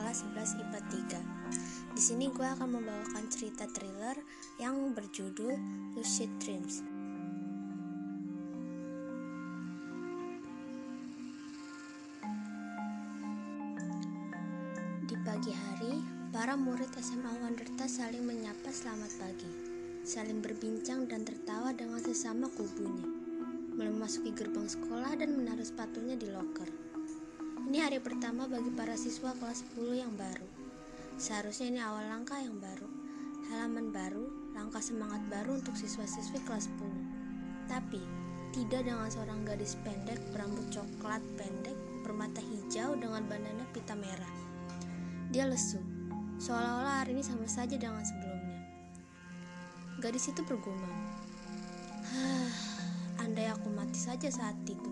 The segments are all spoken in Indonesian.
kelas 11 IPA 3 Di sini gue akan membawakan cerita thriller yang berjudul Lucid Dreams Di pagi hari, para murid SMA Wanderta saling menyapa selamat pagi Saling berbincang dan tertawa dengan sesama kubunya memasuki gerbang sekolah dan menaruh sepatunya di loker. Ini hari pertama bagi para siswa kelas 10 yang baru. Seharusnya ini awal langkah yang baru. Halaman baru, langkah semangat baru untuk siswa-siswi kelas 10. Tapi, tidak dengan seorang gadis pendek berambut coklat pendek bermata hijau dengan bandana pita merah. Dia lesu, seolah-olah hari ini sama saja dengan sebelumnya. Gadis itu bergumam, Andai aku mati saja saat itu,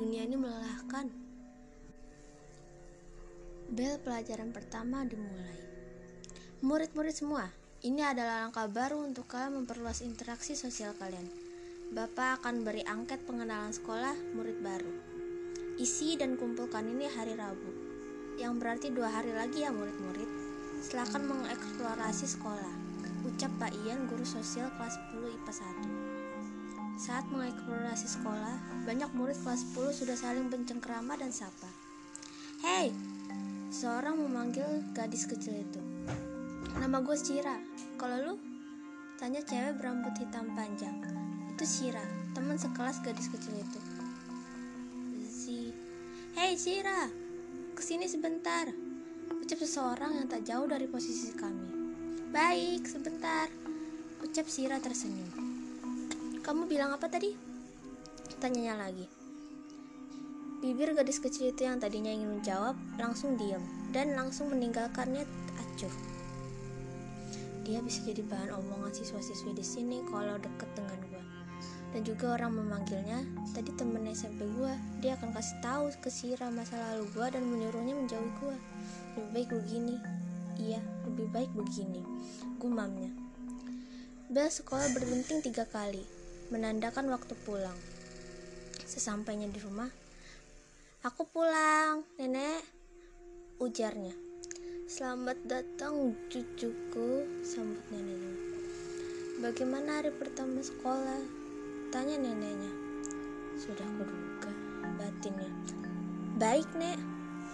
dunia ini melelahkan. Bel pelajaran pertama dimulai. Murid-murid semua, ini adalah langkah baru untuk kalian memperluas interaksi sosial kalian. Bapak akan beri angket pengenalan sekolah murid baru. Isi dan kumpulkan ini hari Rabu, yang berarti dua hari lagi ya murid-murid. Silakan mengeksplorasi sekolah. Ucap Pak Ian, guru sosial kelas 10 IPA 1. Saat mengeksplorasi sekolah, banyak murid kelas 10 sudah saling bencengkrama dan sapa. Hei, seorang memanggil gadis kecil itu. Nama gue Sira. Kalau lu? Tanya cewek berambut hitam panjang. Itu Sira, teman sekelas gadis kecil itu. Si, Hei Sira, ke sini sebentar. Ucap seseorang yang tak jauh dari posisi kami. Baik, sebentar. Ucap Sira tersenyum. Kamu bilang apa tadi? Tanyanya lagi. Bibir gadis kecil itu yang tadinya ingin menjawab langsung diam dan langsung meninggalkannya acuh. Dia bisa jadi bahan omongan siswa-siswi di sini kalau deket dengan gue. Dan juga orang memanggilnya, tadi temen SMP gue, dia akan kasih tahu ke Sira masa lalu gue dan menyuruhnya menjauhi gue. Lebih baik begini. Iya, lebih baik begini. Gumamnya. Bel sekolah berdenting tiga kali menandakan waktu pulang. Sesampainya di rumah, "Aku pulang, Nenek," ujarnya. "Selamat datang, cucuku," sambut neneknya. "Bagaimana hari pertama sekolah?" tanya neneknya. Sudah kuduga batinnya. "Baik, Nek."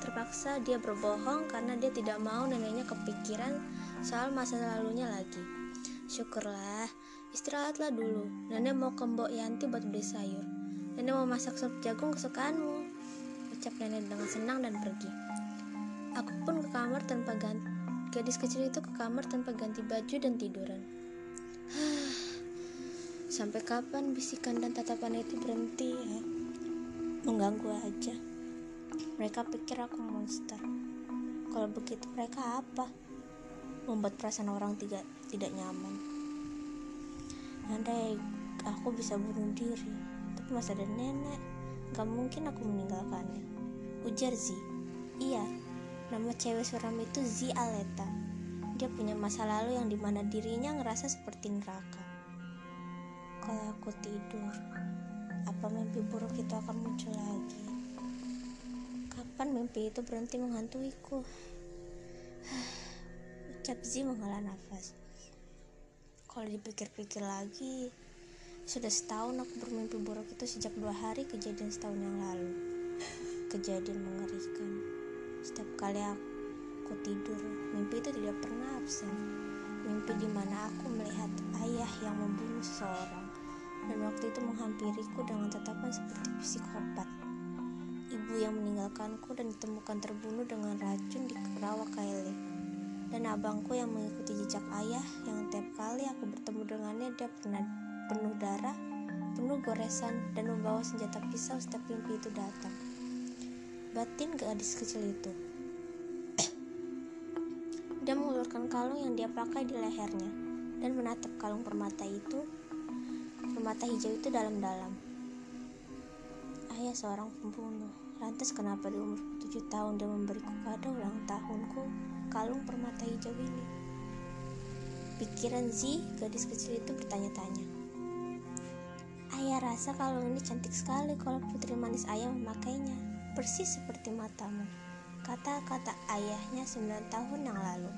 Terpaksa dia berbohong karena dia tidak mau neneknya kepikiran soal masa lalunya lagi. Syukurlah, Istirahatlah dulu. Nenek mau ke Mbok Yanti buat beli sayur. Nenek mau masak sup jagung kesukaanmu. Ucap nenek dengan senang dan pergi. Aku pun ke kamar tanpa ganti. Gadis kecil itu ke kamar tanpa ganti baju dan tiduran. Sampai kapan bisikan dan tatapan itu berhenti ya? Mengganggu aja. Mereka pikir aku monster. Kalau begitu mereka apa? Membuat perasaan orang tidak tidak nyaman andai aku bisa bunuh diri tapi masa ada nenek gak mungkin aku meninggalkannya ujar Z iya nama cewek suram itu Z Aleta. Dia punya masa lalu yang di mana dirinya ngerasa seperti neraka. Kalau aku tidur apa mimpi buruk itu akan muncul lagi? Kapan mimpi itu berhenti menghantuiku? Ucap Z menghela nafas. Kalau dipikir-pikir lagi, sudah setahun aku bermimpi buruk itu sejak dua hari kejadian setahun yang lalu. Kejadian mengerikan. Setiap kali aku tidur, mimpi itu tidak pernah absen. Mimpi di mana aku melihat ayah yang membunuh seseorang dan waktu itu menghampiriku dengan tatapan seperti psikopat. Ibu yang meninggalkanku dan ditemukan terbunuh dengan racun di rawa Kaili dan abangku yang mengikuti jejak ayah yang tiap kali aku bertemu dengannya dia pernah penuh darah, penuh goresan dan membawa senjata pisau setiap mimpi itu datang. Batin gadis kecil itu. dia mengulurkan kalung yang dia pakai di lehernya dan menatap kalung permata itu, permata hijau itu dalam-dalam. Ayah seorang pembunuh. Lantas kenapa di umur 7 tahun dia memberiku kado ulang tahunku kalung permata hijau ini. Pikiran Z, gadis kecil itu bertanya-tanya. Ayah rasa kalung ini cantik sekali kalau putri manis ayah memakainya. Persis seperti matamu. Kata-kata ayahnya sembilan tahun yang lalu.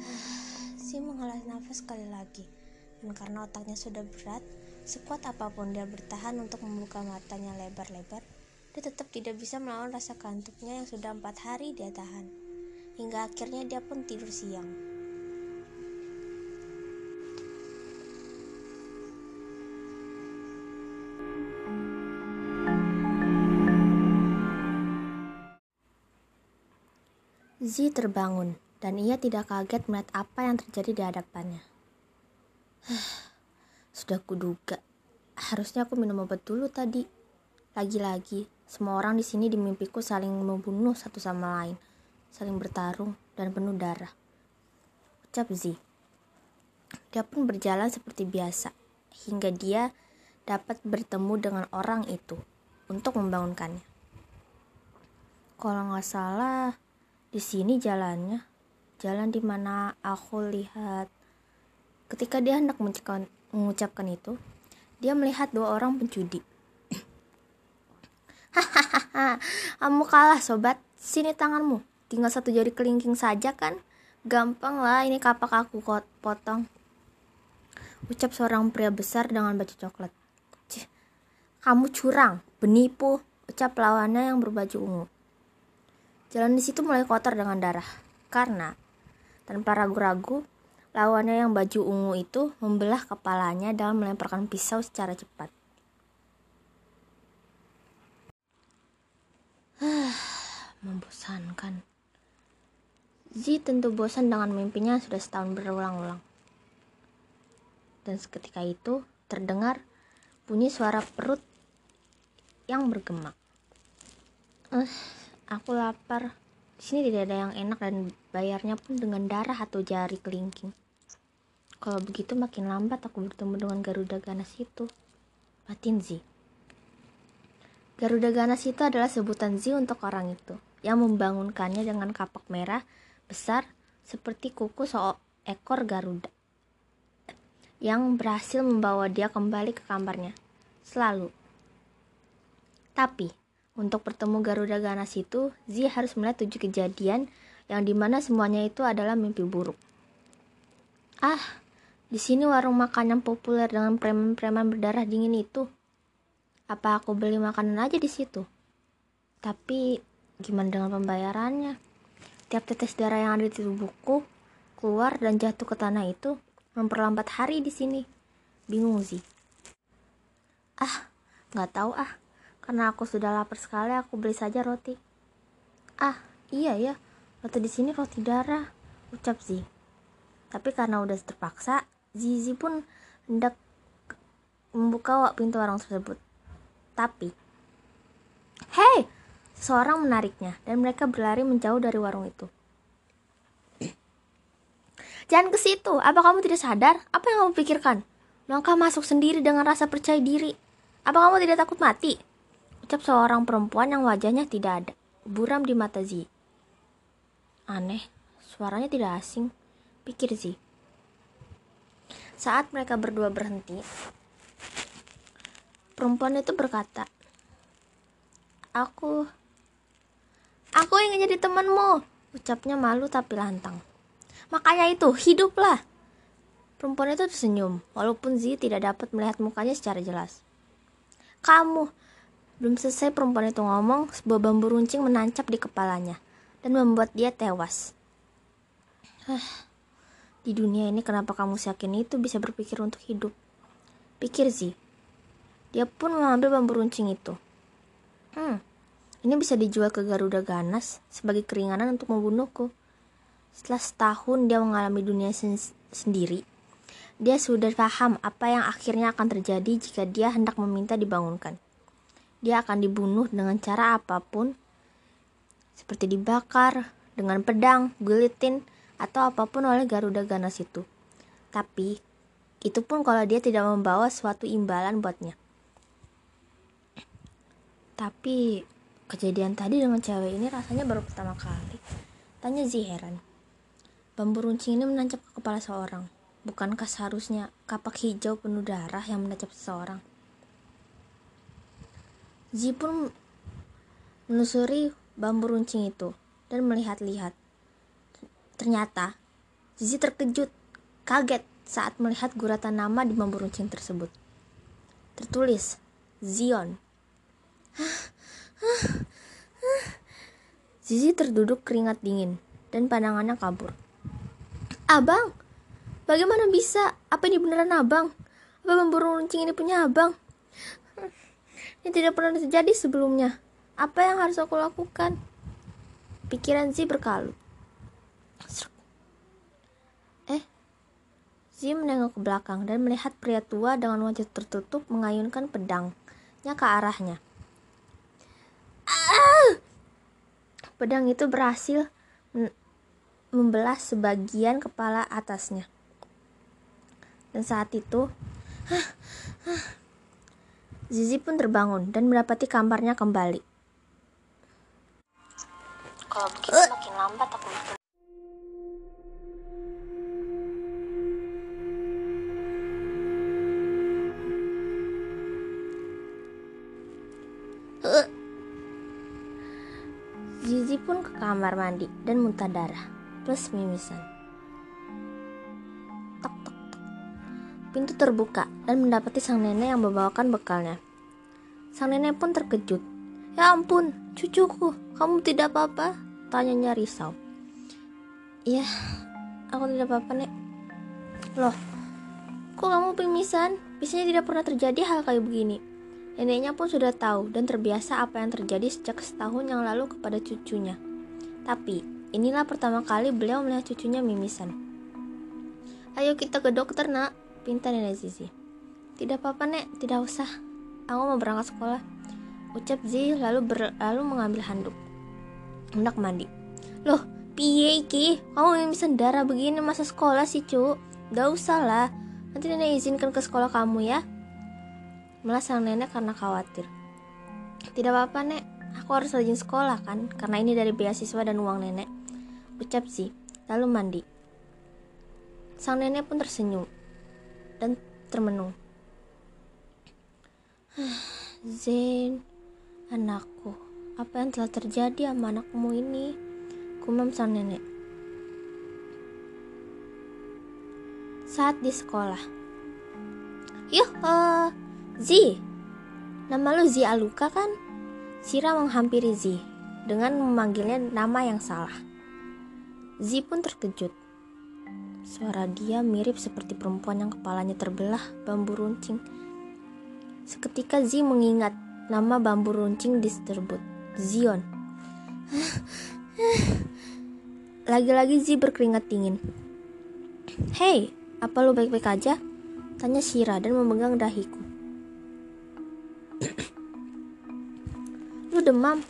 Si menghela nafas sekali lagi, dan karena otaknya sudah berat, sekuat apa pun dia bertahan untuk membuka matanya lebar-lebar, dia tetap tidak bisa melawan rasa kantuknya yang sudah empat hari dia tahan. Hingga akhirnya dia pun tidur siang. Z terbangun, dan ia tidak kaget melihat apa yang terjadi di hadapannya. Sudah kuduga, harusnya aku minum obat dulu tadi. Lagi-lagi, semua orang di sini di mimpiku saling membunuh satu sama lain, saling bertarung dan penuh darah. Ucap Z. Dia pun berjalan seperti biasa, hingga dia dapat bertemu dengan orang itu untuk membangunkannya. Kalau nggak salah, di sini jalannya, jalan di mana aku lihat. Ketika dia hendak mengucapkan itu, dia melihat dua orang pencudi. Hahaha, kamu kalah sobat. Sini tanganmu. Tinggal satu jari kelingking saja kan? Gampang lah, ini kapak aku potong. Ucap seorang pria besar dengan baju coklat. Cih, kamu curang, benipu, ucap lawannya yang berbaju ungu. Jalan di situ mulai kotor dengan darah. Karena tanpa ragu-ragu, lawannya yang baju ungu itu membelah kepalanya dalam melemparkan pisau secara cepat. Membosankan. Zi tentu bosan dengan mimpinya sudah setahun berulang-ulang. Dan seketika itu terdengar bunyi suara perut yang bergema. Uh, Aku lapar. Di sini tidak ada yang enak dan bayarnya pun dengan darah atau jari kelingking. Kalau begitu makin lambat aku bertemu dengan Garuda Ganas itu. Batin Zi. Garuda Ganas itu adalah sebutan Zi untuk orang itu, yang membangunkannya dengan kapak merah besar seperti kuku seekor Garuda. Yang berhasil membawa dia kembali ke kamarnya. Selalu. Tapi, untuk bertemu Garuda Ganas itu, Zi harus melihat tujuh kejadian yang di mana semuanya itu adalah mimpi buruk. Ah, di sini warung makan yang populer dengan preman-preman berdarah dingin itu. Apa aku beli makanan aja di situ? Tapi gimana dengan pembayarannya? Tiap tetes darah yang ada di tubuhku keluar dan jatuh ke tanah itu memperlambat hari di sini. Bingung sih. Ah, nggak tahu ah. Karena aku sudah lapar sekali, aku beli saja roti. Ah, iya ya, roti di sini roti darah, ucap Zi. Tapi karena udah terpaksa, Zizi pun hendak membuka pintu warung tersebut. Tapi, hei, seseorang menariknya dan mereka berlari menjauh dari warung itu. Jangan ke situ. Apa kamu tidak sadar? Apa yang kamu pikirkan? Langkah masuk sendiri dengan rasa percaya diri. Apa kamu tidak takut mati? Ucap seorang perempuan yang wajahnya tidak ada, buram di mata Zi. Aneh, suaranya tidak asing, pikir Zi. Saat mereka berdua berhenti, perempuan itu berkata, Aku, aku ingin jadi temanmu, ucapnya malu tapi lantang. Makanya itu, hiduplah. Perempuan itu tersenyum, walaupun Zi tidak dapat melihat mukanya secara jelas. Kamu, belum selesai perempuan itu ngomong, sebuah bambu runcing menancap di kepalanya dan membuat dia tewas. di dunia ini kenapa kamu yakin itu bisa berpikir untuk hidup? Pikir Zi. Dia pun mengambil bambu runcing itu. Hmm, ini bisa dijual ke Garuda Ganas sebagai keringanan untuk membunuhku. Setelah setahun dia mengalami dunia sen sendiri, dia sudah paham apa yang akhirnya akan terjadi jika dia hendak meminta dibangunkan dia akan dibunuh dengan cara apa pun, seperti dibakar, dengan pedang, gulitin, atau apa pun oleh Garuda Ganas itu. Tapi, itu pun kalau dia tidak membawa suatu imbalan buatnya. Tapi, kejadian tadi dengan cewek ini rasanya baru pertama kali. Tanya Zi heran. Bambu runcing ini menancap ke kepala seorang. Bukankah seharusnya kapak hijau penuh darah yang menancap seseorang? Zi pun menelusuri bambu runcing itu dan melihat-lihat. Ternyata Zizi terkejut, kaget saat melihat guratan nama di bambu runcing tersebut. Tertulis Zion. Zizi terduduk keringat dingin dan pandangannya kabur. Abang, bagaimana bisa? Apa ini beneran abang? Apa bambu runcing ini punya abang? Ini tidak pernah terjadi sebelumnya. Apa yang harus aku lakukan? Pikiran Zi berkalut. Eh, Zi menengok ke belakang dan melihat pria tua dengan wajah tertutup mengayunkan pedangnya ke arahnya. Ah! Pedang itu berhasil membelah sebagian kepala atasnya. Dan saat itu, Zizi pun terbangun dan mendapati kamarnya kembali. Kalau begitu uh. makin lambat aku makin Zizi pun ke kamar mandi dan muntah darah plus mimisan. Pintu terbuka dan mendapati sang nenek yang membawakan bekalnya. Sang nenek pun terkejut. Ya ampun, cucuku, kamu tidak apa-apa? Tanyanya risau. Iya, aku tidak apa-apa, Nek. Loh, kok kamu pingsan? Biasanya tidak pernah terjadi hal kayak begini. Neneknya pun sudah tahu dan terbiasa apa yang terjadi sejak setahun yang lalu kepada cucunya. Tapi, inilah pertama kali beliau melihat cucunya mimisan. Ayo kita ke dokter, nak, pinta Nenek Zizi. Tidak apa-apa, Nek, tidak usah. Aku mau berangkat sekolah. Ucap Zi lalu berlalu mengambil handuk. Hendak mandi. Loh, piye iki? Kamu mimisan darah begini masa sekolah sih, Cuk? Gak usah lah. Nanti nenek izinkan ke sekolah kamu ya. Malah sang nenek karena khawatir. Tidak apa-apa, Nek. Aku harus rajin sekolah kan, karena ini dari beasiswa dan uang nenek. Ucap Zi, lalu mandi. Sang nenek pun tersenyum dan termenung. Zain, Anakku, apa yang telah terjadi sama anakmu ini? Kumam sang nenek. Saat di sekolah. Yuh, uh, Zi. Nama lu Zi Aluka kan? Sira menghampiri Zi dengan memanggilnya nama yang salah. Zi pun terkejut. Suara dia mirip seperti perempuan yang kepalanya terbelah bambu runcing. Seketika Zi mengingat Nama bambu runcing diserbut. Zion. Lagi-lagi Zi berkeringat dingin. Hei, apa lu baik-baik aja? Tanya Shira dan memegang dahiku. lu demam.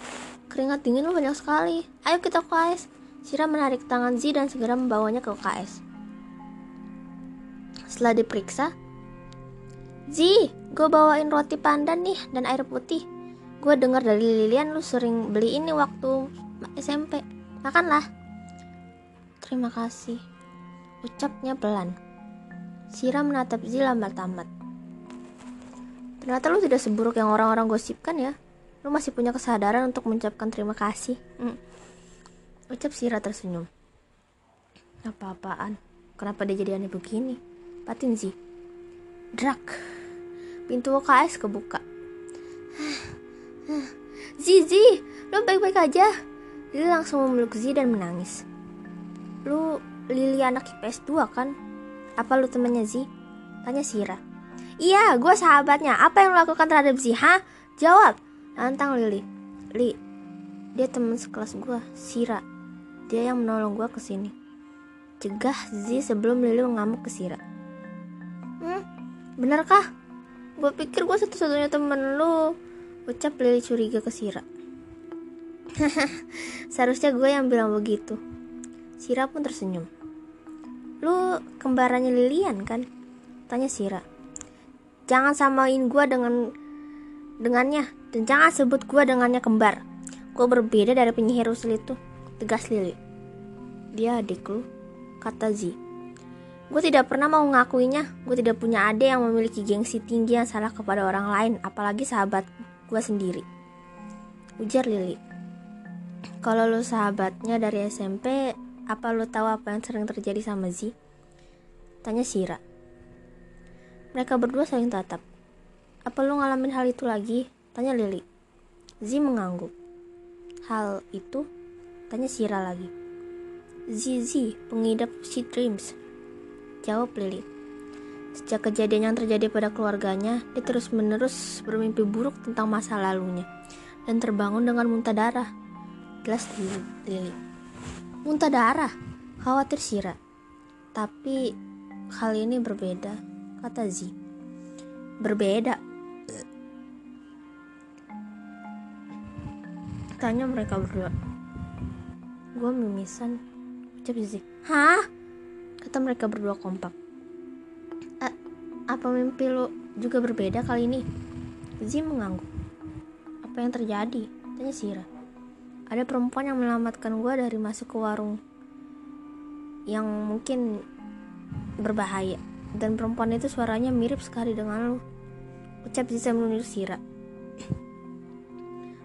Keringat dingin lu banyak sekali. Ayo kita ke KS. Shira menarik tangan Zi dan segera membawanya ke KS. Setelah diperiksa, Zi, gue bawain roti pandan nih dan air putih. Gue dengar dari Lilian lu sering beli ini waktu SMP. Makanlah. Terima kasih. Ucapnya pelan. Sira menatap Zi lambat tamat. Ternyata lu tidak seburuk yang orang-orang gosipkan ya. Lu masih punya kesadaran untuk mengucapkan terima kasih. Hmm. Ucap Sira tersenyum. Apa-apaan? Kenapa dia jadi aneh begini? Patin Zi. Drak. Pintu UKS kebuka. Zizi, lu baik-baik aja? Lili langsung memeluk Zi dan menangis. Lu Lili anak IPS 2 kan? Apa lu temannya Zi? Tanya Sira. Iya, gue sahabatnya. Apa yang lu lakukan terhadap Zi? Hah? Jawab. Nantang Lili. Li, dia teman sekelas gue, Sira. Dia yang menolong gue ke sini. Cegah Zi sebelum Lili mengamuk ke Sira. Hmm, benarkah? gue pikir gue satu-satunya temen lu. Ucap Lili curiga ke Sira. Seharusnya gue yang bilang begitu. Sira pun tersenyum. Lu kembarannya Lilian kan? Tanya Sira. Jangan samain gue dengan dengannya. Dan jangan sebut gue dengannya kembar. Gue berbeda dari penyihir usil itu. Tegas Lili. Dia adik lu kata Zi Gue tidak pernah mau ngakuinya. Gue tidak punya adik yang memiliki gengsi tinggi yang salah kepada orang lain, apalagi sahabatku. Gua sendiri. Ujar Lili. Kalau lu sahabatnya dari SMP, apa lu tahu apa yang sering terjadi sama Z? Tanya Sira. Mereka berdua saling tatap. Apa lu ngalamin hal itu lagi? Tanya Lili. Z mengangguk. Hal itu? Tanya Sira lagi. Zizi, pengidap lucid dreams. Jawab Lili. Sejak kejadian yang terjadi pada keluarganya, dia terus-menerus bermimpi buruk tentang masa lalunya dan terbangun dengan muntah darah. Jelas Lili. Muntah darah? Khawatir Sira. Tapi hal ini berbeda, kata Z. Berbeda, Tanya mereka berdua. Gue mimisan. Ucap Zizi. Hah? Kata mereka berdua kompak. A apa mimpi lo juga berbeda kali ini? Zizi mengangguk. Apa yang terjadi? Tanya Sira. Ada perempuan yang menyelamatkan gue dari masuk ke warung yang mungkin berbahaya. Dan perempuan itu suaranya mirip sekali dengan lo. Ucap Zizi menunjuk Sira.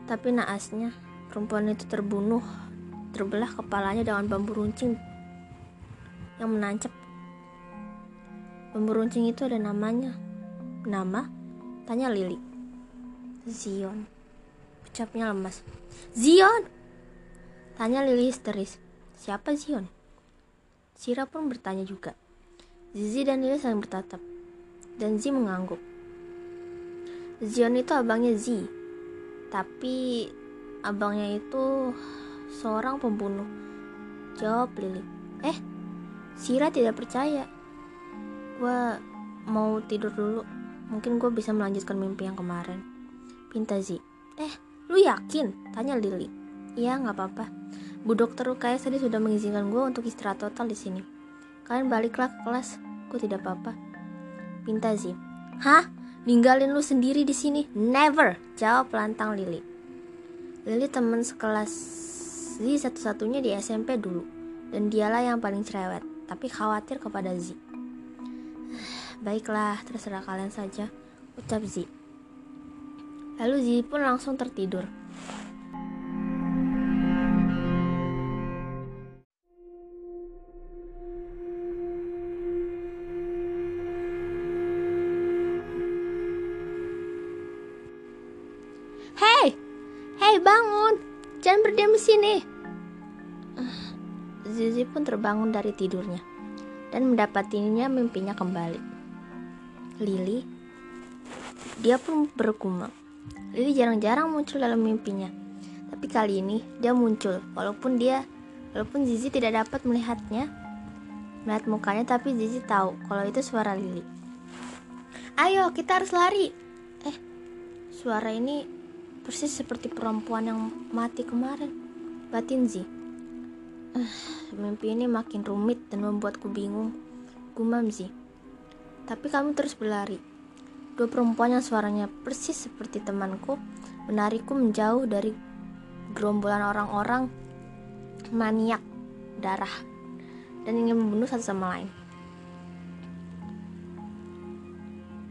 Tapi naasnya, perempuan itu terbunuh, terbelah kepalanya dengan bambu runcing yang menancap. Bambu runcing itu ada namanya. Nama? Tanya Lili. Zion. Ucapnya lemas. Zion! Tanya Lili histeris. Siapa Zion? Sira pun bertanya juga. Zizi dan Lili saling bertatap. Dan Zi mengangguk. Zion itu abangnya Zi tapi abangnya itu seorang pembunuh. Jawab Lili. Eh, Sira tidak percaya. Gue mau tidur dulu. Mungkin gue bisa melanjutkan mimpi yang kemarin. Pinta Zi. Eh, lu yakin? Tanya Lili. Iya, nggak apa-apa. Bu dokter UKS tadi sudah mengizinkan gue untuk istirahat total di sini. Kalian baliklah ke kelas. Gue tidak apa-apa. Pinta Zi. Hah? Ninggalin lu sendiri di sini? Never, jawab lantang Lili. Lili teman sekelas Z satu-satunya di SMP dulu, dan dialah yang paling cerewet, tapi khawatir kepada Z. Baiklah, terserah kalian saja, ucap Z. Lalu Z pun langsung tertidur. Hei, hei bangun, jangan berdiam di sini. Zizi pun terbangun dari tidurnya dan mendapatinya mimpinya kembali. Lili, dia pun bergumam. Lili jarang-jarang muncul dalam mimpinya, tapi kali ini dia muncul walaupun dia, walaupun Zizi tidak dapat melihatnya, melihat mukanya, tapi Zizi tahu kalau itu suara Lili. Ayo, kita harus lari. Eh, suara ini persis seperti perempuan yang mati kemarin. Batin Zi. Mimpi ini makin rumit dan membuatku bingung. Gumam Zi. Tapi kami terus berlari. Dua perempuan yang suaranya persis seperti temanku menarikku menjauh dari gerombolan orang-orang maniak darah dan ingin membunuh satu sama lain.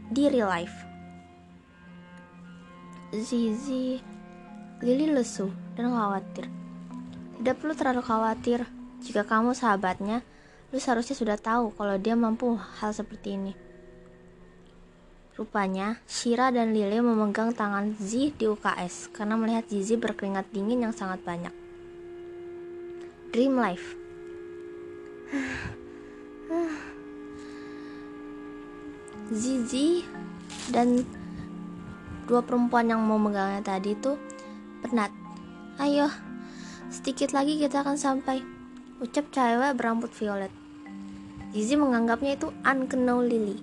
Di real life, Zizi, Lili lesu dan khawatir. Tidak perlu terlalu khawatir. Jika kamu sahabatnya, lu seharusnya sudah tahu kalau dia mampu hal seperti ini. Rupanya, Shira dan Lili memegang tangan Zi di UKS karena melihat Zizi berkeringat dingin yang sangat banyak. Dream life. Zizi dan dua perempuan yang mau megangnya tadi tuh penat. Ayo, sedikit lagi kita akan sampai. Ucap cewek berambut violet. Zizi menganggapnya itu unknown Lily.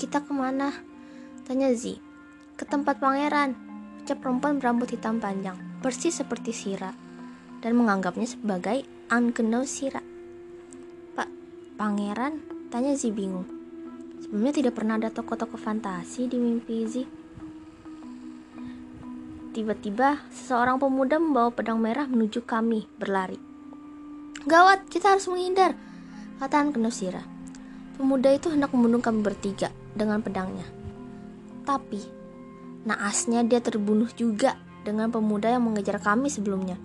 Kita ke mana? Tanya Zi. Ke tempat pangeran. Ucap perempuan berambut hitam panjang, persis seperti Sira, dan menganggapnya sebagai unknown Sira. Pak, pangeran? Tanya Zi bingung. Sebelumnya tidak pernah ada toko-toko fantasi di mimpi Zi. Tiba-tiba, seseorang pemuda membawa pedang merah menuju kami, berlari. Gawat, kita harus menghindar, kata Ankenosira. Pemuda itu hendak membunuh kami bertiga dengan pedangnya. Tapi, Naasnya dia terbunuh juga dengan pemuda yang mengejar kami sebelumnya.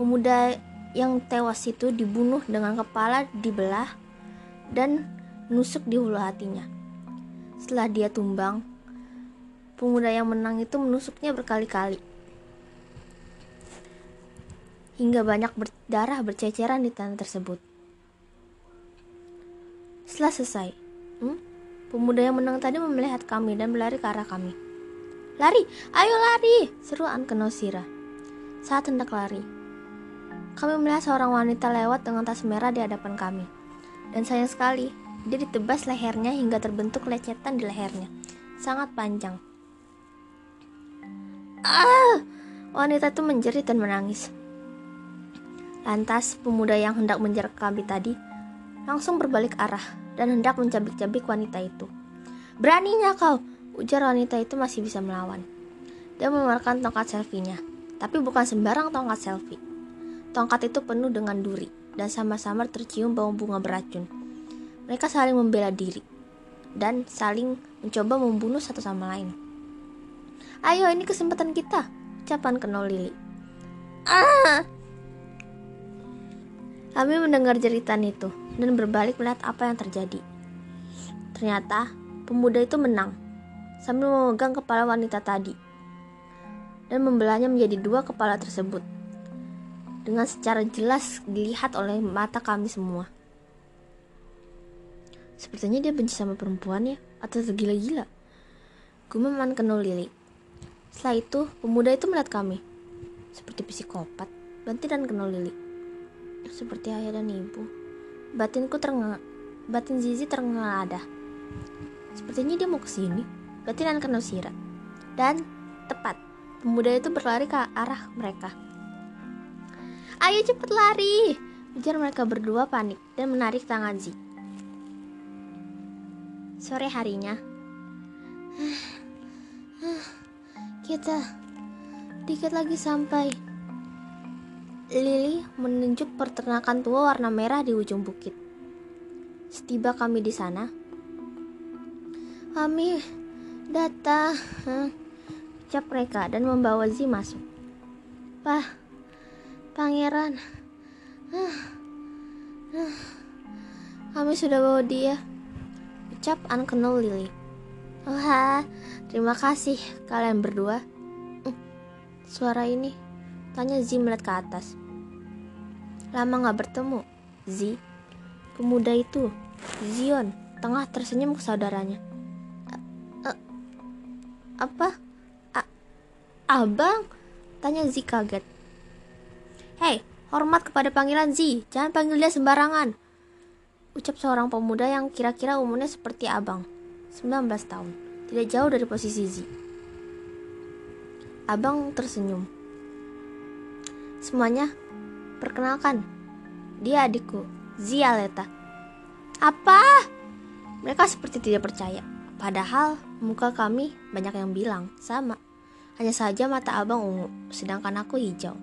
Pemuda yang tewas itu dibunuh dengan kepala dibelah dan nusuk di hulu hatinya. Setelah dia tumbang, pemuda yang menang itu menusuknya berkali-kali. Hingga banyak berdarah berceceran di tanah tersebut. Setelah selesai, hmm, pemuda yang menang tadi melihat kami dan berlari ke arah kami. Lari, ayo lari, seru Ankenosira. Saat hendak lari, kami melihat seorang wanita lewat dengan tas merah di hadapan kami. Dan sayang sekali, dia ditebas lehernya hingga terbentuk lecetan di lehernya. Sangat panjang. Ah! Wanita itu menjerit dan menangis. Lantas, pemuda yang hendak menjerat kami tadi langsung berbalik arah dan hendak mencabik-cabik wanita itu. Beraninya kau, ujar wanita itu masih bisa melawan. Dia mengeluarkan tongkat selfie-nya, tapi bukan sembarang tongkat selfie. Tongkat itu penuh dengan duri dan sama-sama tercium bau bunga beracun. Mereka saling membela diri dan saling mencoba membunuh satu sama lain. Ayo, ini kesempatan kita, ucapan kenal Lili. Ah! Kami mendengar jeritan itu dan berbalik melihat apa yang terjadi. Ternyata pemuda itu menang sambil memegang kepala wanita tadi dan membelahnya menjadi dua kepala tersebut. Dengan secara jelas dilihat oleh mata kami semua. Sepertinya dia benci sama perempuan ya, atau tergila-gila. Gumeman kenal Lili. Setelah itu, pemuda itu melihat kami. Seperti psikopat, Banti dan kenal Lili seperti ayah dan ibu. Batinku terengah, batin Zizi ada. Sepertinya dia mau ke sini. Batin dan Kanosira. Dan tepat, pemuda itu berlari ke arah mereka. Ayo cepet lari! Ujar mereka berdua panik dan menarik tangan Zi. Sore harinya, kita dikit lagi sampai. Lily menunjuk peternakan tua warna merah di ujung bukit. Setiba kami di sana, kami datang, ucap mereka dan membawa Zi masuk. Pah, pangeran, kami sudah bawa dia, ucap Unkenal Lily. Wah, terima kasih kalian berdua. Hmm, suara ini, tanya Zi melihat ke atas. Lama gak bertemu, Zi. Pemuda itu, Zion, tengah tersenyum ke saudaranya. A apa? A Abang? Tanya Zi kaget. Hei, hormat kepada panggilan Zi, jangan panggil dia sembarangan. Ucap seorang pemuda yang kira-kira umurnya seperti abang, 19 tahun, tidak jauh dari posisi Zi. Abang tersenyum. Semuanya Perkenalkan, dia adikku, Zialeta. Apa? Mereka seperti tidak percaya. Padahal muka kami banyak yang bilang sama. Hanya saja mata abang ungu, sedangkan aku hijau.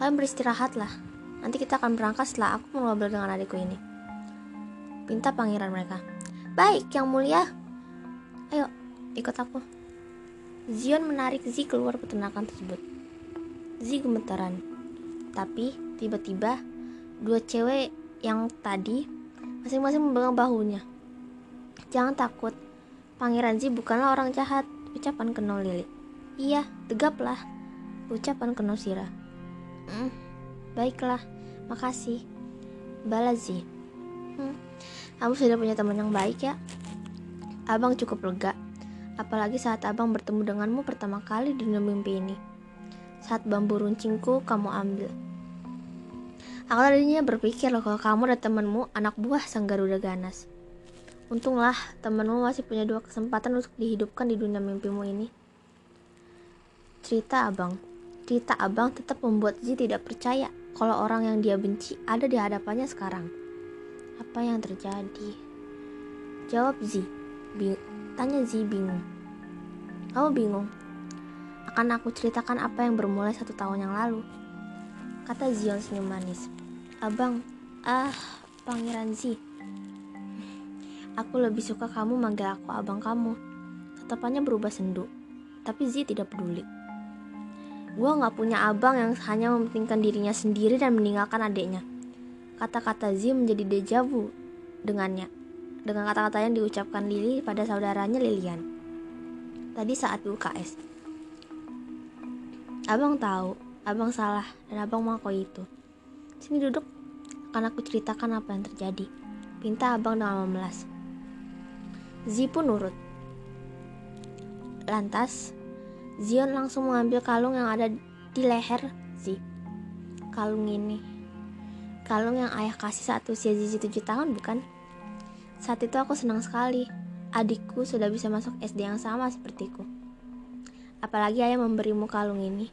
Kalian beristirahatlah. Nanti kita akan berangkat setelah aku mengobrol dengan adikku ini. Pinta pangeran mereka. Baik, yang mulia. Ayo, ikut aku. Zion menarik Zi keluar peternakan tersebut. Zi gemetaran. Tapi tiba-tiba dua cewek yang tadi masing-masing memegang bahunya. Jangan takut, Pangeran Zi bukanlah orang jahat, ucapan kenal Lili. Iya, tegaplah, ucapan kenal Sira. Hmm, baiklah, makasih. Balazi. Hmm, kamu sudah punya teman yang baik ya? Abang cukup lega, apalagi saat abang bertemu denganmu pertama kali di dunia mimpi ini. Saat bambu runcingku kamu ambil. Aku tadinya berpikir loh kalau kamu dan temanmu anak buah sang Garuda Ganas. Untunglah temanmu masih punya dua kesempatan untuk dihidupkan di dunia mimpimu ini. Cerita abang. Cerita abang tetap membuat Zi tidak percaya kalau orang yang dia benci ada di hadapannya sekarang. Apa yang terjadi? Jawab Zi. Bing Tanya Zi bingung. Kamu bingung? akan aku ceritakan apa yang bermulai satu tahun yang lalu. Kata Zion senyum manis. Abang, ah, Pangeran Zi. Aku lebih suka kamu manggil aku abang kamu. Tatapannya berubah sendu. tapi Z tidak peduli. Gue gak punya abang yang hanya mementingkan dirinya sendiri dan meninggalkan adiknya. Kata-kata Z menjadi dejavu dengannya. Dengan kata-kata yang diucapkan Lili pada saudaranya Lilian. Tadi saat UKS. Abang tahu, abang salah, dan abang mengakui itu. Sini duduk, akan aku ceritakan apa yang terjadi. Pinta abang dengan memelas. Z pun nurut. Lantas, Zion langsung mengambil kalung yang ada di leher Z. Kalung ini. Kalung yang ayah kasih saat usia Zizi 7 tahun bukan? Saat itu aku senang sekali. Adikku sudah bisa masuk SD yang sama sepertiku. Apalagi ayah memberimu kalung ini.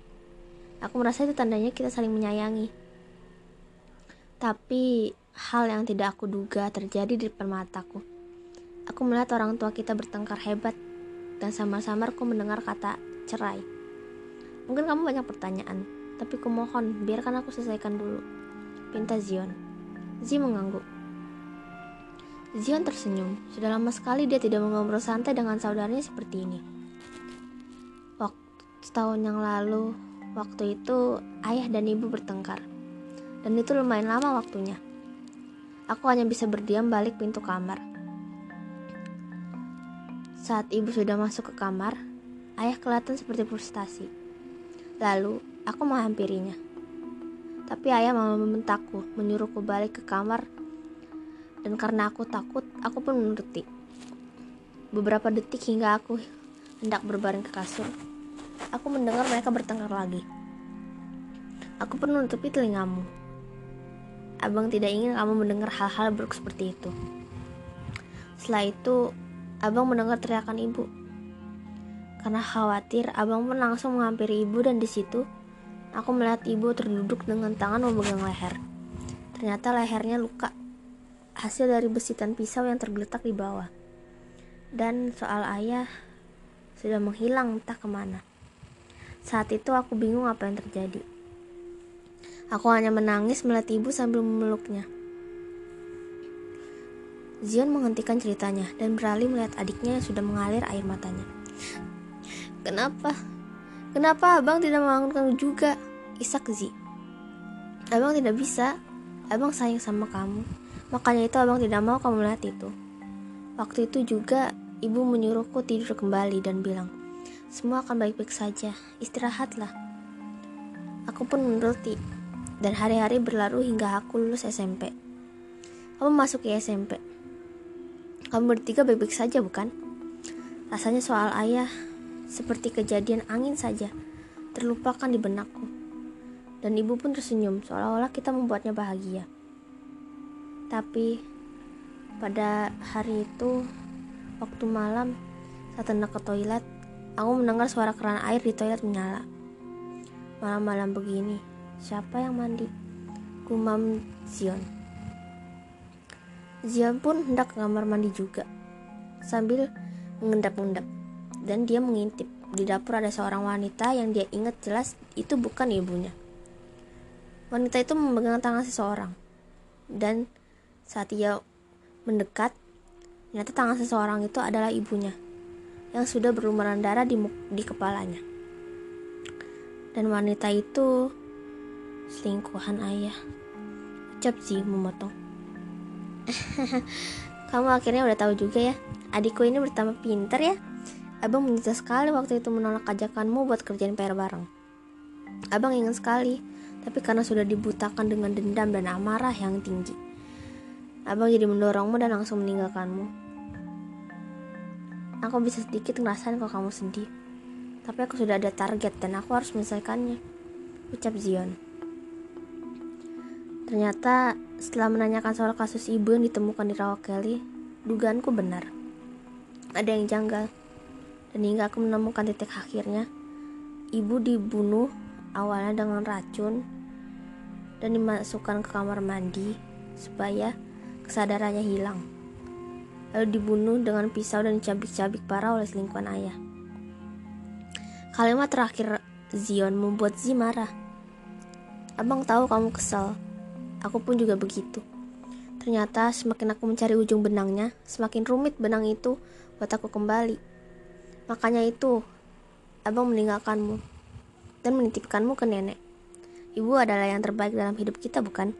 Aku merasa itu tandanya kita saling menyayangi. Tapi hal yang tidak aku duga terjadi di depan mataku. Aku melihat orang tua kita bertengkar hebat dan samar-samar ku mendengar kata cerai. Mungkin kamu banyak pertanyaan, tapi kumohon biarkan aku selesaikan dulu. Pinta Zion. Zi mengangguk. Zion tersenyum. Sudah lama sekali dia tidak mengobrol santai dengan saudaranya seperti ini. Waktu setahun yang lalu, waktu itu ayah dan ibu bertengkar. Dan itu lumayan lama waktunya. Aku hanya bisa berdiam balik pintu kamar. Saat ibu sudah masuk ke kamar, Ayah kelihatan seperti frustasi. Lalu, aku menghampirinya. Tapi ayah malah membentakku, menyuruhku balik ke kamar. Dan karena aku takut, aku pun menuruti. Beberapa detik hingga aku hendak berbaring ke kasur, aku mendengar mereka bertengkar lagi. Aku pun menutupi telingamu. Abang tidak ingin kamu mendengar hal-hal buruk seperti itu. Setelah itu, abang mendengar teriakan ibu. Karena khawatir, abang pun langsung menghampiri ibu dan di situ aku melihat ibu terduduk dengan tangan memegang leher. Ternyata lehernya luka, hasil dari besitan pisau yang tergeletak di bawah. Dan soal ayah sudah menghilang entah ke mana. Saat itu aku bingung apa yang terjadi. Aku hanya menangis melihat ibu sambil memeluknya. Zion menghentikan ceritanya dan beralih melihat adiknya yang sudah mengalir air matanya. Kenapa? Kenapa abang tidak kamu juga? Isak Zi. Abang tidak bisa. Abang sayang sama kamu. Makanya itu abang tidak mau kamu melihat itu. Waktu itu juga ibu menyuruhku tidur kembali dan bilang, semua akan baik-baik saja. Istirahatlah. Aku pun menuruti. Dan hari-hari berlalu hingga aku lulus SMP. Kamu masuk ke SMP. Kamu bertiga baik-baik saja bukan? Rasanya soal ayah seperti kejadian angin saja, terlupakan di benakku. Dan ibu pun tersenyum, seolah-olah kita membuatnya bahagia. Tapi pada hari itu, waktu malam, saat hendak ke toilet, aku mendengar suara keran air di toilet menyala. Malam-malam begini, siapa yang mandi? Gumam Zion. Zion pun hendak ke kamar mandi juga, sambil mengendap-endap dan dia mengintip. Di dapur ada seorang wanita yang dia ingat jelas itu bukan ibunya. Wanita itu memegang tangan seseorang. Dan saat ia mendekat, ternyata tangan seseorang itu adalah ibunya yang sudah berlumuran darah di, di kepalanya. Dan wanita itu selingkuhan ayah. Ucap sih memotong. Kamu akhirnya udah tahu juga ya. Adikku ini bertambah pinter ya. Abang menyesal sekali waktu itu menolak ajakanmu buat kerjain PR bareng. Abang ingin sekali, tapi karena sudah dibutakan dengan dendam dan amarah yang tinggi. Abang jadi mendorongmu dan langsung meninggalkanmu. Aku bisa sedikit ngerasain kalau kamu sedih. Tapi aku sudah ada target dan aku harus menyelesaikannya. Ucap Zion. Ternyata setelah menanyakan soal kasus ibu yang ditemukan di Kelly, dugaanku benar. Ada yang janggal dan hingga aku menemukan titik akhirnya ibu dibunuh awalnya dengan racun dan dimasukkan ke kamar mandi supaya kesadarannya hilang. Lalu dibunuh dengan pisau dan dicabik-cabik parah oleh selingkuhan ayah. Kalimat terakhir Zion membuat Zi marah. Abang tahu kamu kesal aku pun juga begitu. Ternyata semakin aku mencari ujung benangnya semakin rumit benang itu buat aku kembali. Makanya itu, abang meninggalkanmu dan menitipkanmu ke nenek. Ibu adalah yang terbaik dalam hidup kita, bukan?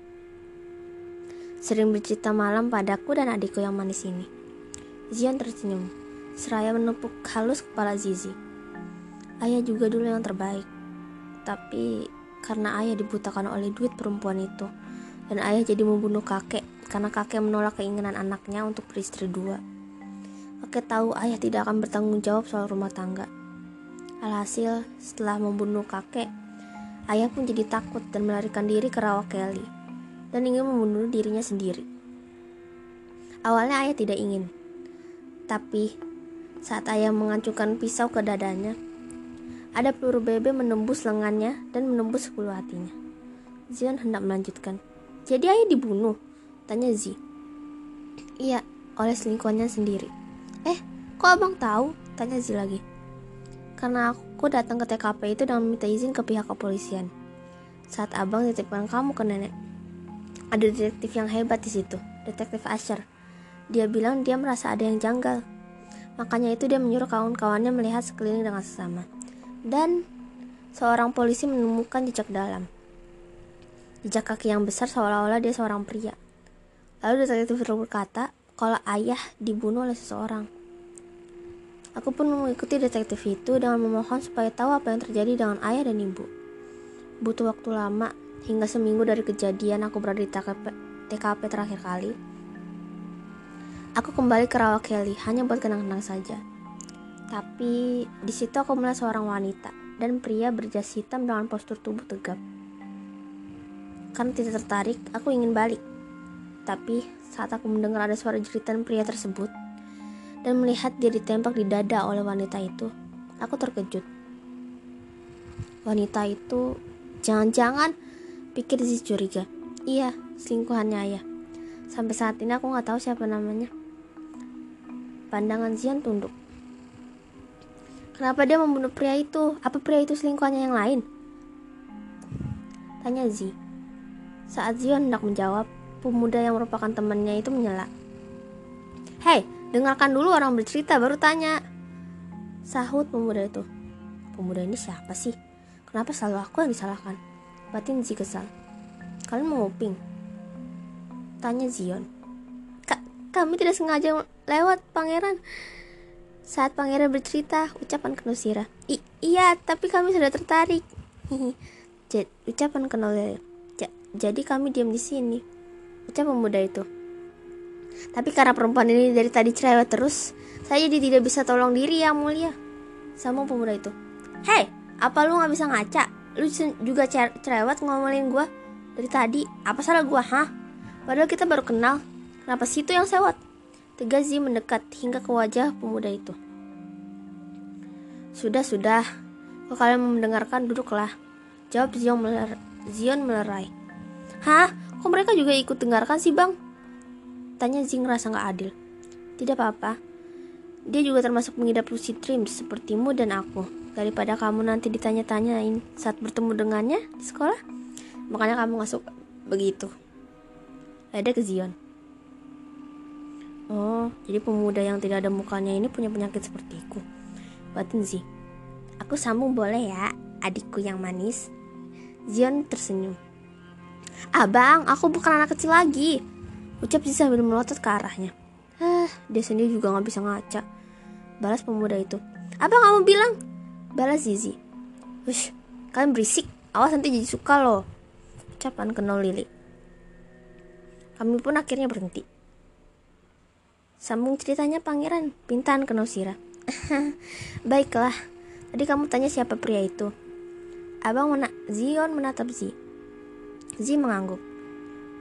Sering bercerita malam padaku dan adikku yang manis ini. Zion tersenyum, seraya menepuk halus kepala Zizi. Ayah juga dulu yang terbaik. Tapi karena ayah dibutakan oleh duit perempuan itu, dan ayah jadi membunuh kakek karena kakek menolak keinginan anaknya untuk beristri dua. Kakek tahu ayah tidak akan bertanggung jawab soal rumah tangga. Alhasil, setelah membunuh kakek, ayah pun jadi takut dan melarikan diri ke rawa Kelly dan ingin membunuh dirinya sendiri. Awalnya ayah tidak ingin, tapi saat ayah mengacukan pisau ke dadanya, ada peluru bebe menembus lengannya dan menembus sepuluh hatinya. Zion hendak melanjutkan. Jadi ayah dibunuh? Tanya Zi. Iya, oleh selingkuhannya sendiri. Eh, kok abang tahu? Tanya Zi lagi. Karena aku datang ke TKP itu dan meminta izin ke pihak kepolisian. Saat abang titipkan kamu ke nenek. Ada detektif yang hebat di situ, detektif Asher. Dia bilang dia merasa ada yang janggal. Makanya itu dia menyuruh kawan-kawannya melihat sekeliling dengan sesama dan seorang polisi menemukan jejak dalam. Jejak kaki yang besar seolah-olah dia seorang pria. Lalu detektif berkata kalau ayah dibunuh oleh seseorang. Aku pun mengikuti detektif itu dengan memohon supaya tahu apa yang terjadi dengan ayah dan ibu. Butuh waktu lama, hingga seminggu dari kejadian aku berada di TKP, TKP terakhir kali. Aku kembali ke Rawa Kelly hanya buat kenang-kenang saja. Tapi di situ aku melihat seorang wanita dan pria berjas hitam dengan postur tubuh tegap. Karena tidak tertarik, aku ingin balik. Tapi saat aku mendengar ada suara jeritan pria tersebut dan melihat dia ditembak di dada oleh wanita itu, aku terkejut. Wanita itu jangan-jangan pikir si curiga. Iya, selingkuhannya ayah. Sampai saat ini aku nggak tahu siapa namanya. Pandangan Zian tunduk. Kenapa dia membunuh pria itu? Apa pria itu selingkuhannya yang lain? Tanya Zi. Saat Zion hendak menjawab, pemuda yang merupakan temannya itu menyela. Hei, dengarkan dulu orang bercerita baru tanya. Sahut pemuda itu. Pemuda ini siapa sih? Kenapa selalu aku yang disalahkan? Batin Zi kesal. Kalian mau nguping? Tanya Zion. Kak, kami tidak sengaja lewat pangeran. Saat pangeran bercerita, ucapan ke Nusira. I iya, tapi kami sudah tertarik. ucapan ke Jadi kami diam di sini. Ucap pemuda itu. Tapi karena perempuan ini dari tadi cerewet terus, saya jadi tidak bisa tolong diri yang mulia. Sama pemuda itu. Hei, apa lu nggak bisa ngaca? Lu juga cerewet ngomongin gue dari tadi. Apa salah gue, hah? Padahal kita baru kenal. Kenapa situ yang sewot? Tegas Zi mendekat hingga ke wajah pemuda itu. Sudah, sudah. Kalau kalian mendengarkan, duduklah. Jawab Zion, meler Zion melerai. Hah? Kok mereka juga ikut dengarkan sih, Bang? Tanya Zi ngerasa gak adil. Tidak apa-apa. Dia juga termasuk mengidap lucid dreams sepertimu dan aku. Daripada kamu nanti ditanya-tanyain saat bertemu dengannya di sekolah. Makanya kamu gak suka begitu. Ada ke Zion. Oh, jadi pemuda yang tidak ada mukanya ini punya penyakit sepertiku. Batin Zi. Aku sambung boleh ya, adikku yang manis. Zion tersenyum. Abang, aku bukan anak kecil lagi. Ucap Zi sambil melotot ke arahnya. Hah, dia sendiri juga gak bisa ngaca. Balas pemuda itu. Abang kamu bilang? Balas Zizi. Wush, kalian berisik. Awas nanti jadi suka loh. Ucapan kenal Lili. Kami pun akhirnya berhenti. Sambung ceritanya pangeran, pintaan ke Nosira. Baiklah, tadi kamu tanya siapa pria itu. Abang mena Zion menatap Zi. Zi mengangguk.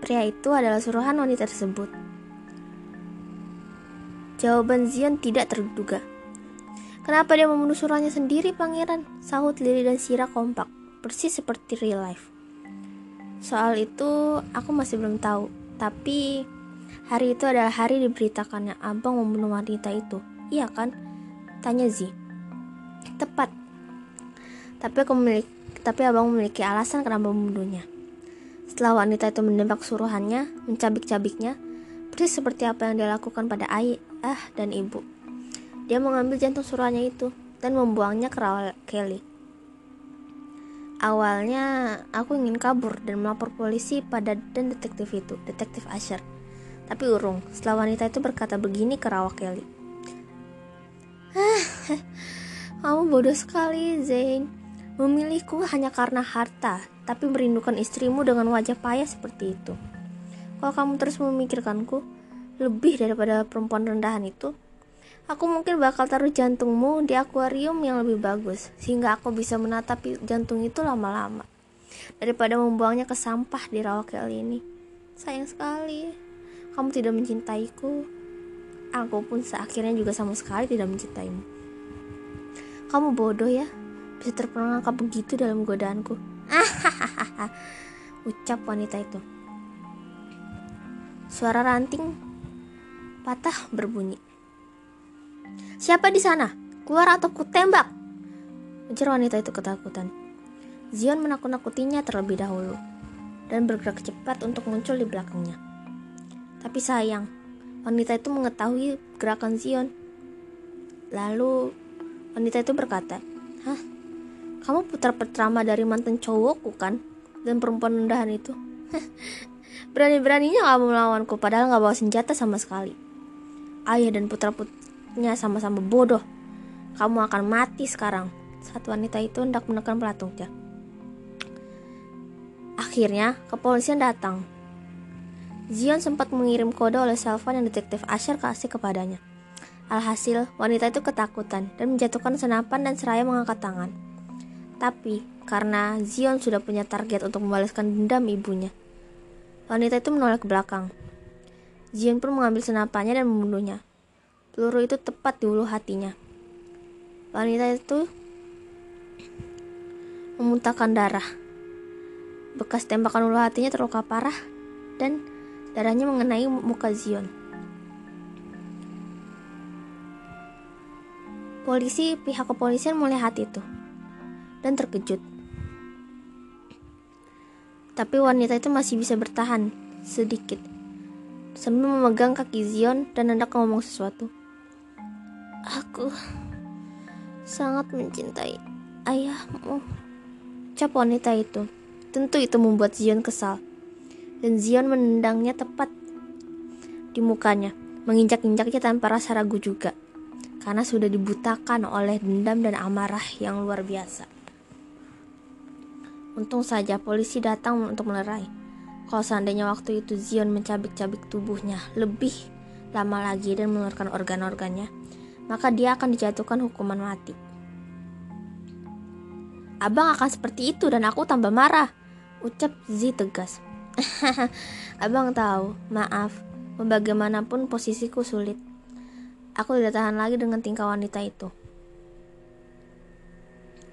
Pria itu adalah suruhan wanita tersebut. Jawaban Zion tidak terduga. Kenapa dia membunuh suruhannya sendiri, pangeran? Sahut Lily dan Sira kompak, persis seperti real life. Soal itu aku masih belum tahu, tapi Hari itu adalah hari diberitakannya abang membunuh wanita itu. Iya kan? Tanya Zi. Tepat. Tapi aku memiliki, tapi abang memiliki alasan kenapa membunuhnya. Setelah wanita itu menembak suruhannya, mencabik-cabiknya, persis seperti apa yang dia lakukan pada ayah dan ibu. Dia mengambil jantung suruhannya itu, dan membuangnya ke rawa Kelly. Awalnya aku ingin kabur dan melapor polisi pada dan detektif itu, detektif Asher. Tapi urung, setelah wanita itu berkata begini ke rawa Kelly. Kamu bodoh sekali, Zain. Memilihku hanya karena harta, tapi merindukan istrimu dengan wajah payah seperti itu. Kalau kamu terus memikirkanku, lebih daripada perempuan rendahan itu, aku mungkin bakal taruh jantungmu di akuarium yang lebih bagus, sehingga aku bisa menatap jantung itu lama-lama. Daripada membuangnya ke sampah di rawa kali ini. Sayang sekali, kamu tidak mencintaiku. Aku pun seakhirnya juga sama sekali tidak mencintaimu. Kamu bodoh ya, bisa terperangkap begitu dalam godaanku. Ucap wanita itu. Suara ranting patah berbunyi. Siapa di sana? Keluar atau ku tembak! Ujar wanita itu ketakutan. Zion menakut-nakutinya terlebih dahulu dan bergerak cepat untuk muncul di belakangnya. Tapi sayang, wanita itu mengetahui gerakan Zion. Lalu wanita itu berkata? Kamu putra pertama dari mantan cowokku kan? Dan perempuan rendahan itu? Berani-beraninya kamu melawanku padahal gak bawa senjata sama sekali ayah dan putra-putrinya sama-sama bodoh. Kamu akan mati sekarang. Saat wanita itu hendak menekan pelatungnya. Akhirnya, kepolisian datang. Zion sempat mengirim kode oleh telepon yang detektif Asher kasih kepadanya. Alhasil, wanita itu ketakutan dan menjatuhkan senapan dan seraya mengangkat tangan. Tapi, karena Zion sudah punya target untuk membalaskan dendam ibunya, wanita itu menoleh ke belakang. Zion pun mengambil senapannya dan membunuhnya. Peluru itu tepat di ulu hatinya. Wanita itu memuntahkan darah. Bekas tembakan ulu hatinya terluka parah dan darahnya mengenai muka Zion. Polisi pihak kepolisian melihat itu dan terkejut. Tapi wanita itu masih bisa bertahan sedikit sambil memegang kaki Zion dan hendak ngomong sesuatu. Aku sangat mencintai ayahmu. Cap wanita itu. Tentu itu membuat Zion kesal. Dan Zion menendangnya tepat di mukanya, menginjak-injaknya tanpa rasa ragu juga. Karena sudah dibutakan oleh dendam dan amarah yang luar biasa. Untung saja polisi datang untuk melerai. Kalau seandainya waktu itu Zion mencabik-cabik tubuhnya lebih lama lagi dan mengeluarkan organ-organnya, maka dia akan dijatuhkan hukuman mati. Abang akan seperti itu dan aku tambah marah, ucap Z tegas. Abang tahu, maaf, bagaimanapun posisiku sulit. Aku tidak tahan lagi dengan tingkah wanita itu.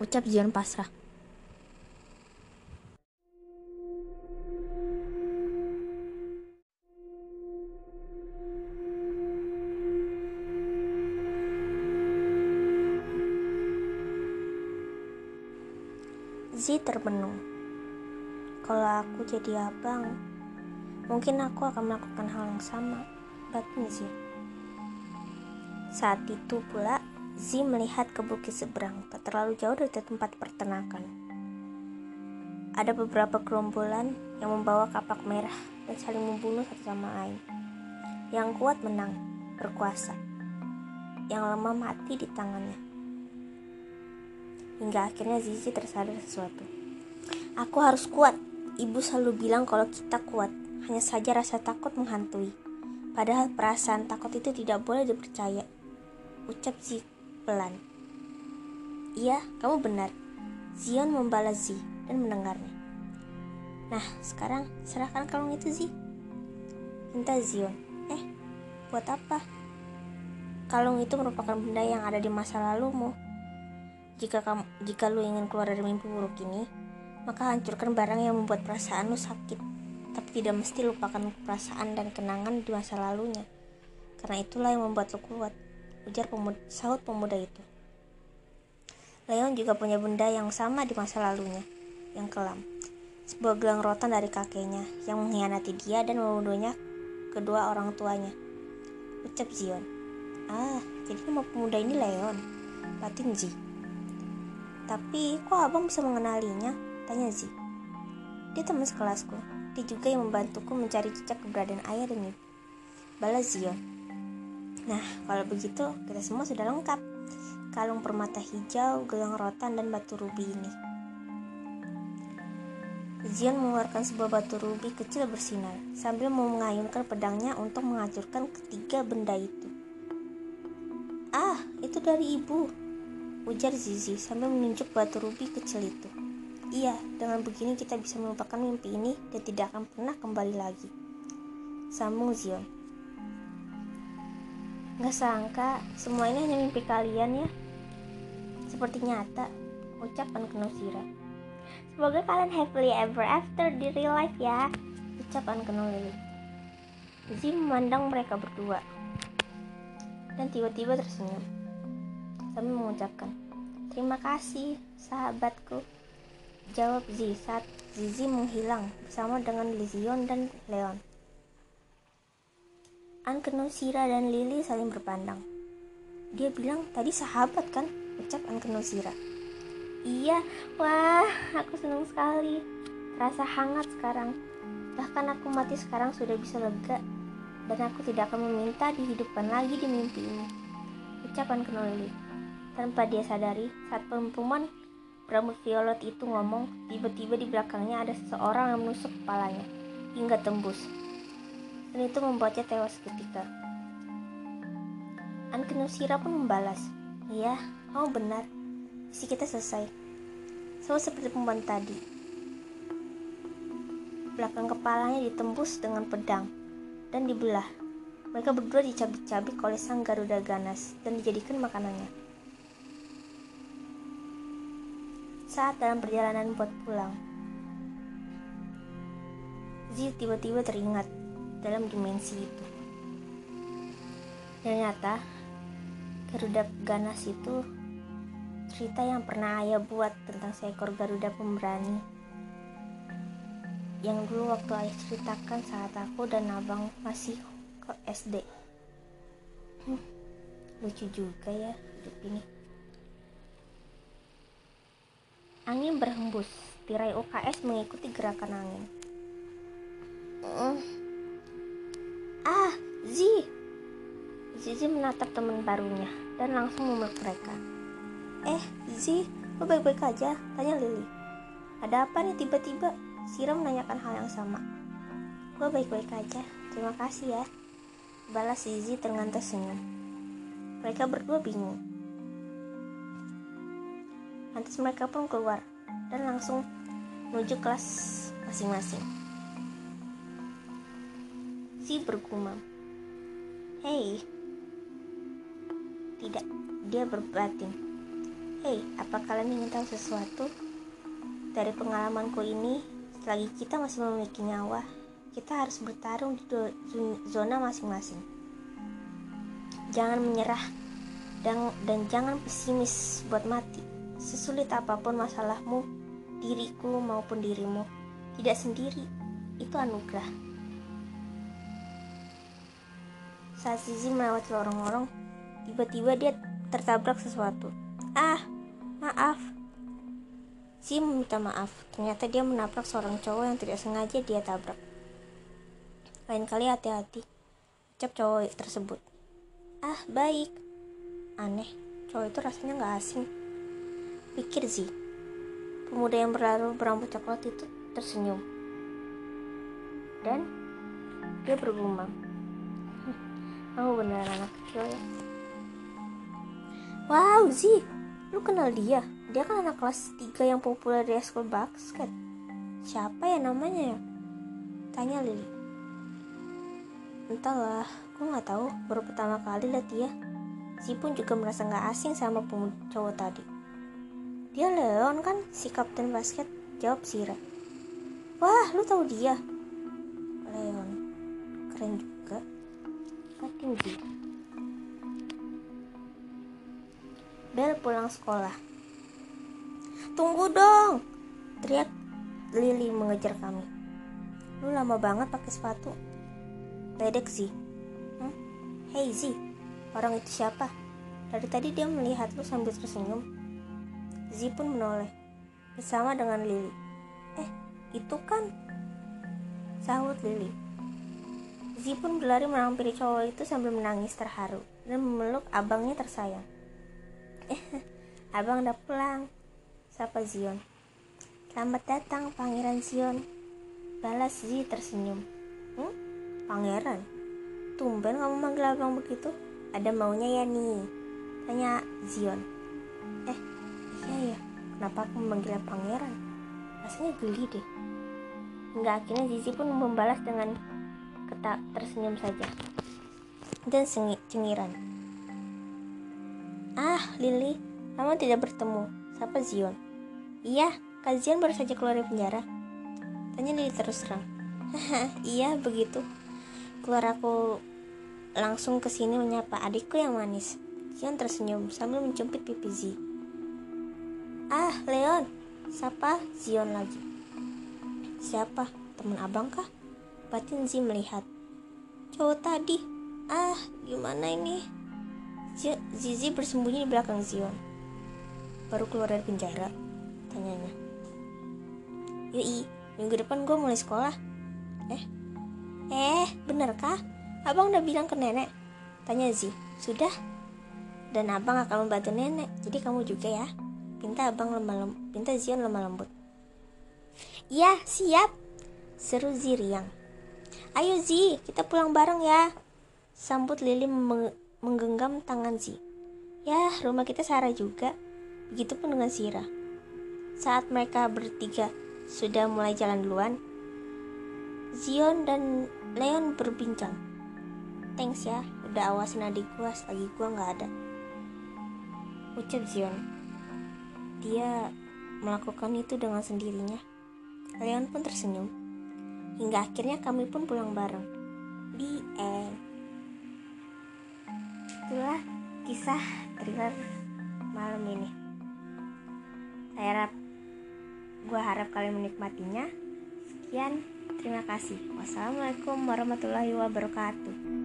Ucap Zion pasrah. Z terbenung. Kalau aku jadi abang, mungkin aku akan melakukan hal yang sama. Batin Z. Saat itu pula, Z melihat ke bukit seberang, tak terlalu jauh dari tempat pertenakan. Ada beberapa gerombolan yang membawa kapak merah dan saling membunuh satu sama lain. Yang kuat menang, berkuasa. Yang lemah mati di tangannya hingga akhirnya Zizi tersadar sesuatu. Aku harus kuat. Ibu selalu bilang kalau kita kuat, hanya saja rasa takut menghantui. Padahal perasaan takut itu tidak boleh dipercaya. Ucap Zi pelan. Iya, kamu benar. Zion membalas Zi dan mendengarnya. Nah, sekarang serahkan kalung itu Zi. Minta Zion. Eh, buat apa? Kalung itu merupakan benda yang ada di masa lalumu jika kamu jika lu ingin keluar dari mimpi buruk ini, maka hancurkan barang yang membuat perasaan lu sakit. Tapi tidak mesti lupakan perasaan dan kenangan di masa lalunya. Karena itulah yang membuat lu kuat, ujar pemuda, sahut pemuda itu. Leon juga punya benda yang sama di masa lalunya, yang kelam. Sebuah gelang rotan dari kakeknya yang mengkhianati dia dan membunuhnya kedua orang tuanya. Ucap Zion. Ah, jadi nama pemuda ini Leon. Batin Z. Tapi kok abang bisa mengenalinya? Tanya Z. Dia teman sekelasku. Dia juga yang membantuku mencari jejak keberadaan ayah dan ibu. Balas Zion. Nah, kalau begitu kita semua sudah lengkap. Kalung permata hijau, gelang rotan, dan batu rubi ini. Zion mengeluarkan sebuah batu rubi kecil bersinar sambil mengayunkan pedangnya untuk menghancurkan ketiga benda itu. Ah, itu dari ibu, ujar Zizi sambil menunjuk batu rubi kecil itu. Iya, dengan begini kita bisa melupakan mimpi ini dan tidak akan pernah kembali lagi. Sambung Zion. Gak sangka, semua ini hanya mimpi kalian ya. Seperti nyata, ucap Ankenusira. Semoga kalian happily ever after di real life ya. Ucap Ankenol Lily. Zee memandang mereka berdua dan tiba-tiba tersenyum sambil mengucapkan terima kasih sahabatku jawab Zi saat Zizi menghilang bersama dengan Lizion dan Leon Ankenol Sira dan Lily saling berpandang dia bilang tadi sahabat kan ucap Ankenol Sira Iya, wah, aku senang sekali. Rasa hangat sekarang. Bahkan aku mati sekarang sudah bisa lega. Dan aku tidak akan meminta dihidupkan lagi di mimpi ini. Ucapan Kenoli. Tanpa dia sadari, saat perempuan berambut violet itu ngomong, tiba-tiba di belakangnya ada seseorang yang menusuk kepalanya hingga tembus. Dan itu membuatnya tewas seketika. Ankenusira pun membalas, Iya, kamu benar misi kita selesai. Sama seperti perempuan tadi. Belakang kepalanya ditembus dengan pedang dan dibelah. Mereka berdua dicabik-cabik oleh sang Garuda Ganas dan dijadikan makanannya. Saat dalam perjalanan buat pulang, Zi tiba-tiba teringat dalam dimensi itu. Ternyata Garuda Ganas itu cerita yang pernah ayah buat tentang seekor Garuda pemberani. Yang dulu waktu ayah ceritakan saat aku dan abang masih ke SD. Hmm, lucu juga ya hidup ini. Angin berhembus, tirai UKS mengikuti gerakan angin. Uh. Ah, Zi! Zizi menatap teman barunya dan langsung memeluk mereka. Eh, Zizi, lo baik-baik aja? Tanya Lily. Ada apa nih tiba-tiba? Sira menanyakan hal yang sama. Gue baik-baik aja, terima kasih ya. Balas Zizi dengan tersenyum. Mereka berdua bingung. Lantas mereka pun keluar dan langsung menuju kelas masing-masing. Si bergumam. Hei. Tidak, dia berbatin. Hei, apa kalian ingin tahu sesuatu? Dari pengalamanku ini, selagi kita masih memiliki nyawa, kita harus bertarung di zona masing-masing. Jangan menyerah dan, dan jangan pesimis buat mati. Sesulit apa pun masalahmu, diriku maupun dirimu, tidak sendiri. Itu anugerah. Saat Zizi melewati lorong-lorong, tiba-tiba dia tertabrak sesuatu. Ah, Maaf. Si meminta maaf. Ternyata dia menabrak seorang cowok yang tidak sengaja dia tabrak. Lain kali hati-hati. Ucap cowok tersebut. Ah, baik. Aneh, cowok itu rasanya gak asing. Pikir sih. Pemuda yang berlalu berambut coklat itu tersenyum. Dan dia bergumam. Kamu beneran anak kecil ya. Wow, Zi, Lu kenal dia? Dia kan anak kelas 3 yang populer di school basket. Siapa ya namanya ya? Tanya Lily. Entahlah, gue nggak tahu. Baru pertama kali lihat dia. Si pun juga merasa nggak asing sama pemuda cowok tadi. Dia Leon kan, si kapten basket. Jawab Sira. Wah, lu tahu dia? Leon. Keren juga. Makin gitu. Bel pulang sekolah. Tunggu dong! Teriak Lily mengejar kami. Lu lama banget pakai sepatu. Ledek sih. Hmm? Hey Z, orang itu siapa? Dari tadi dia melihat lu sambil tersenyum. Zi pun menoleh bersama dengan Lily. Eh, itu kan sahut Lily. Zi pun berlari menghampiri cowok itu sambil menangis terharu dan memeluk abangnya tersayang. Eh, abang udah pulang, sapa Zion. Selamat datang, Pangeran Zion. Balas Zi tersenyum. Hmm? Pangeran? Tumben kamu manggil abang begitu? Ada maunya ya nih? Tanya Zion. Eh, iya ya. Kenapa aku memanggilnya pangeran? Rasanya geli deh. Hingga akhirnya Zizi pun membalas dengan ketak tersenyum saja. Dan sengi, cengiran. Ah, Lily, lama tidak bertemu. Sapa Zion. Iya, Kak baru saja keluar dari penjara. Tanya Lily terus terang. iya, begitu. Keluar aku langsung ke sini menyapa adikku yang manis. Zion tersenyum sambil mencubit pipi Zi. Ah, Leon, siapa Zion lagi? Siapa? Teman abang kah? Batin Zi melihat. Cowok tadi. Ah, gimana ini? Zizi bersembunyi di belakang Zion. Baru keluar dari penjara, tanyanya. Yui, minggu depan gue mulai sekolah. Eh, eh, bener kah? Abang udah bilang ke nenek? Tanya Zi. Sudah? Dan abang akan membantu nenek, jadi kamu juga ya. Pinta abang lemah lembut, pinta Zion lemah lembut. Iya, siap. Seru Zi riang. Ayo Zi, kita pulang bareng ya. Sambut Lili menggenggam tangan Zi. Ya, rumah kita Sarah juga. Begitupun dengan Sira. Saat mereka bertiga sudah mulai jalan duluan, Zion dan Leon berbincang. Thanks ya, udah awasin adik gua selagi gua nggak ada. Ucap Zion. Dia melakukan itu dengan sendirinya. Leon pun tersenyum. Hingga akhirnya kami pun pulang bareng. Di end itulah kisah thriller malam ini saya harap gue harap kalian menikmatinya sekian terima kasih wassalamualaikum warahmatullahi wabarakatuh